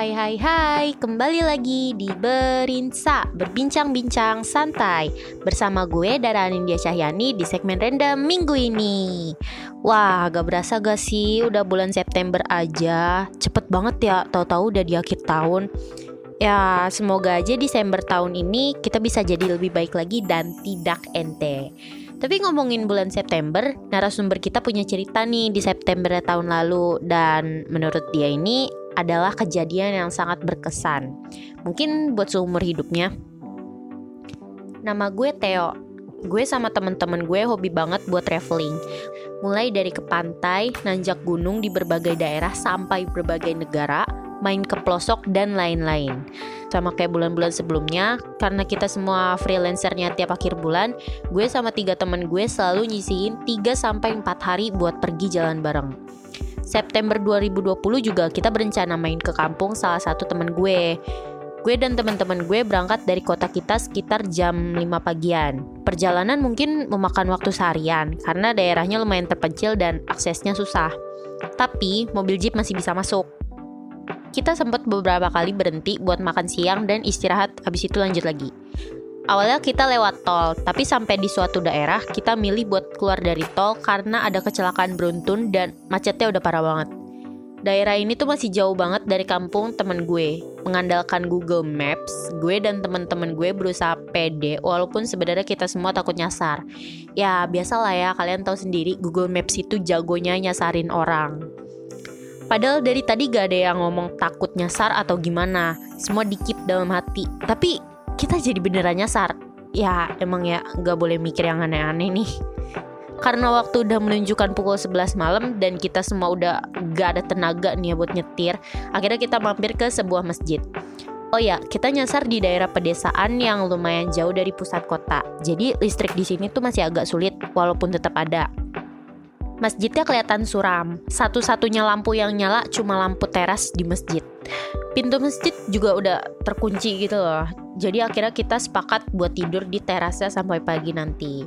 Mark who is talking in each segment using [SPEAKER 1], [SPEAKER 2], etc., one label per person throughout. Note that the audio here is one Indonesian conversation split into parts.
[SPEAKER 1] Hai hai hai, kembali lagi di Berinsa Berbincang-bincang santai. Bersama gue Dara Anindya Cahyani di segmen random minggu ini. Wah gak berasa gak sih? Udah bulan September aja. Cepet banget ya, tahu-tahu udah di akhir tahun. Ya semoga aja Desember tahun ini kita bisa jadi lebih baik lagi dan tidak ente. Tapi ngomongin bulan September, narasumber kita punya cerita nih di September tahun lalu. Dan menurut dia ini adalah kejadian yang sangat berkesan. Mungkin buat seumur hidupnya. Nama gue Theo. Gue sama temen-temen gue hobi banget buat traveling. Mulai dari ke pantai, nanjak gunung di berbagai daerah sampai berbagai negara, main ke pelosok dan lain-lain. Sama kayak bulan-bulan sebelumnya, karena kita semua freelancernya tiap akhir bulan, gue sama tiga temen gue selalu nyisihin 3 sampai 4 hari buat pergi jalan bareng. September 2020 juga kita berencana main ke kampung salah satu temen gue. Gue dan teman-teman gue berangkat dari kota kita sekitar jam 5 pagian. Perjalanan mungkin memakan waktu seharian karena daerahnya lumayan terpencil dan aksesnya susah. Tapi mobil jeep masih bisa masuk. Kita sempat beberapa kali berhenti buat makan siang dan istirahat habis itu lanjut lagi. Awalnya kita lewat tol, tapi sampai di suatu daerah kita milih buat keluar dari tol karena ada kecelakaan beruntun dan macetnya udah parah banget. Daerah ini tuh masih jauh banget dari kampung temen gue. Mengandalkan Google Maps, gue dan temen-temen gue berusaha pede walaupun sebenarnya kita semua takut nyasar. Ya biasalah ya, kalian tahu sendiri Google Maps itu jagonya nyasarin orang. Padahal dari tadi gak ada yang ngomong takut nyasar atau gimana. Semua dikip dalam hati. Tapi kita jadi beneran nyasar ya emang ya nggak boleh mikir yang aneh-aneh nih karena waktu udah menunjukkan pukul 11 malam dan kita semua udah gak ada tenaga nih ya buat nyetir akhirnya kita mampir ke sebuah masjid Oh ya, kita nyasar di daerah pedesaan yang lumayan jauh dari pusat kota. Jadi listrik di sini tuh masih agak sulit walaupun tetap ada. Masjidnya kelihatan suram. Satu-satunya lampu yang nyala cuma lampu teras di masjid. Pintu masjid juga udah terkunci gitu loh. Jadi akhirnya kita sepakat buat tidur di terasnya sampai pagi nanti.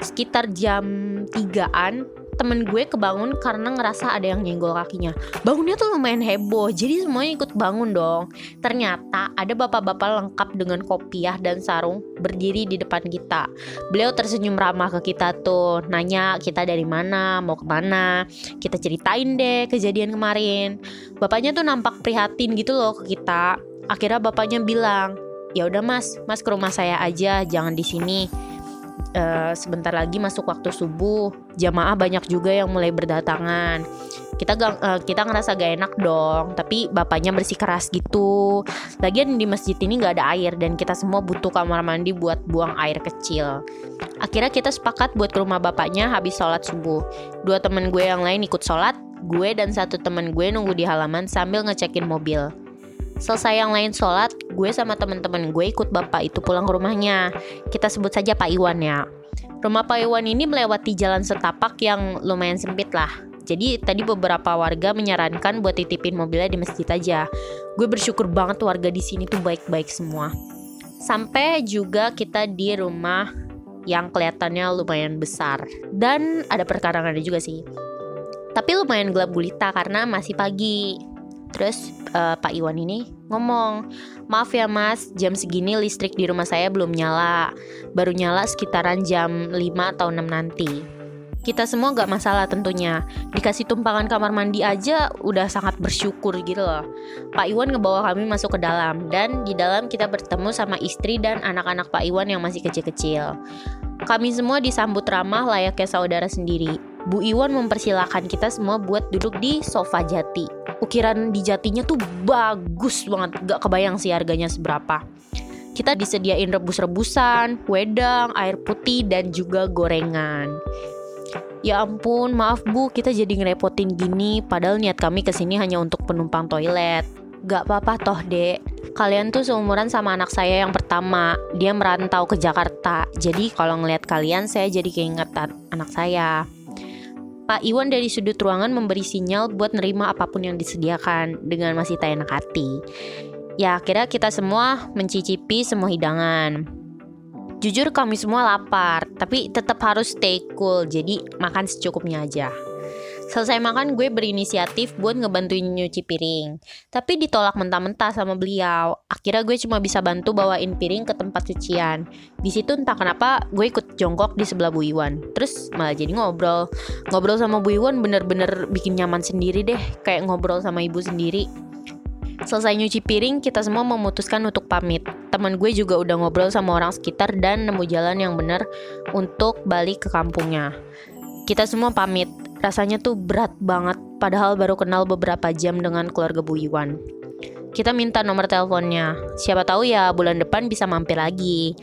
[SPEAKER 1] Sekitar jam 3-an temen gue kebangun karena ngerasa ada yang nyenggol kakinya. Bangunnya tuh lumayan heboh jadi semuanya ikut bangun dong. Ternyata ada bapak-bapak lengkap dengan kopiah dan sarung berdiri di depan kita. Beliau tersenyum ramah ke kita tuh nanya kita dari mana? Mau ke mana kita ceritain deh kejadian kemarin. Bapaknya tuh nampak prihatin gitu loh ke kita. Akhirnya bapaknya bilang ya udah mas. Mas ke rumah saya aja. Jangan di sini uh, sebentar lagi masuk waktu subuh. Jamaah banyak juga yang mulai berdatangan. Kita uh, kita ngerasa gak enak dong tapi bapaknya bersih keras gitu. Lagian di masjid ini nggak ada air dan kita semua butuh kamar mandi buat buang air kecil. Akhirnya kita sepakat buat ke rumah bapaknya habis sholat subuh. Dua temen gue yang lain ikut sholat gue dan satu temen gue nunggu di halaman sambil ngecekin mobil Selesai yang lain sholat, gue sama teman-teman gue ikut bapak itu pulang ke rumahnya. Kita sebut saja Pak Iwan ya. Rumah Pak Iwan ini melewati jalan setapak yang lumayan sempit lah. Jadi tadi beberapa warga menyarankan buat titipin mobilnya di masjid aja. Gue bersyukur banget warga di sini tuh baik-baik semua. Sampai juga kita di rumah yang kelihatannya lumayan besar dan ada perkarangannya juga sih. Tapi lumayan gelap gulita karena masih pagi. Terus uh, Pak Iwan ini ngomong, maaf ya mas, jam segini listrik di rumah saya belum nyala. Baru nyala sekitaran jam 5 atau 6 nanti. Kita semua gak masalah tentunya Dikasih tumpangan kamar mandi aja udah sangat bersyukur gitu loh Pak Iwan ngebawa kami masuk ke dalam Dan di dalam kita bertemu sama istri dan anak-anak Pak Iwan yang masih kecil-kecil Kami semua disambut ramah layaknya saudara sendiri Bu Iwan mempersilahkan kita semua buat duduk di sofa jati. Ukiran di jatinya tuh bagus banget, gak kebayang sih harganya seberapa. Kita disediain rebus-rebusan, wedang, air putih, dan juga gorengan. Ya ampun, maaf bu, kita jadi ngerepotin gini, padahal niat kami ke sini hanya untuk penumpang toilet. Gak apa-apa toh dek, kalian tuh seumuran sama anak saya yang pertama. Dia merantau ke Jakarta. Jadi kalau ngeliat kalian saya jadi keingetan anak saya. Pak Iwan dari sudut ruangan memberi sinyal buat nerima apa pun yang disediakan dengan masih tak enak hati. Ya akhirnya kita semua mencicipi semua hidangan. Jujur kami semua lapar, tapi tetap harus stay cool, jadi makan secukupnya aja. Selesai makan gue berinisiatif buat ngebantuin nyuci piring. Tapi ditolak mentah-mentah sama beliau. Akhirnya gue cuma bisa bantu bawain piring ke tempat cucian. Di situ entah kenapa gue ikut jongkok di sebelah Bu Iwan. Terus malah jadi ngobrol. Ngobrol sama Bu Iwan bener-bener bikin nyaman sendiri deh. Kayak ngobrol sama ibu sendiri. Selesai nyuci piring, kita semua memutuskan untuk pamit. Teman gue juga udah ngobrol sama orang sekitar dan nemu jalan yang benar untuk balik ke kampungnya. Kita semua pamit Rasanya tuh berat banget, padahal baru kenal beberapa jam dengan keluarga Bu Iwan. Kita minta nomor teleponnya. Siapa tahu ya bulan depan bisa mampir lagi.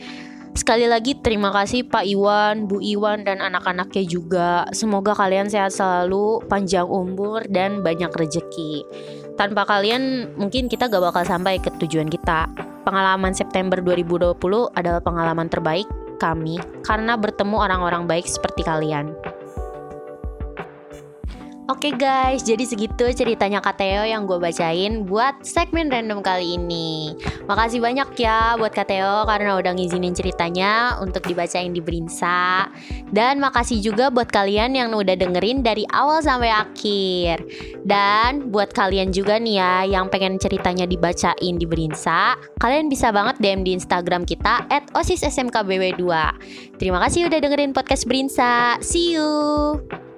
[SPEAKER 1] Sekali lagi terima kasih Pak Iwan, Bu Iwan dan anak-anaknya juga. Semoga kalian sehat selalu, panjang umur dan banyak rejeki. Tanpa kalian mungkin kita gak bakal sampai ke tujuan kita. Pengalaman September 2020 adalah pengalaman terbaik kami karena bertemu orang-orang baik seperti kalian. Oke guys, jadi segitu ceritanya Kateo yang gue bacain buat segmen random kali ini. Makasih banyak ya buat Kateo karena udah ngizinin ceritanya untuk dibacain di Brinsa. Dan makasih juga buat kalian yang udah dengerin dari awal sampai akhir. Dan buat kalian juga nih ya yang pengen ceritanya dibacain di Brinsa, kalian bisa banget DM di Instagram kita at osissmkbw2. Terima kasih udah dengerin podcast Brinsa. See you!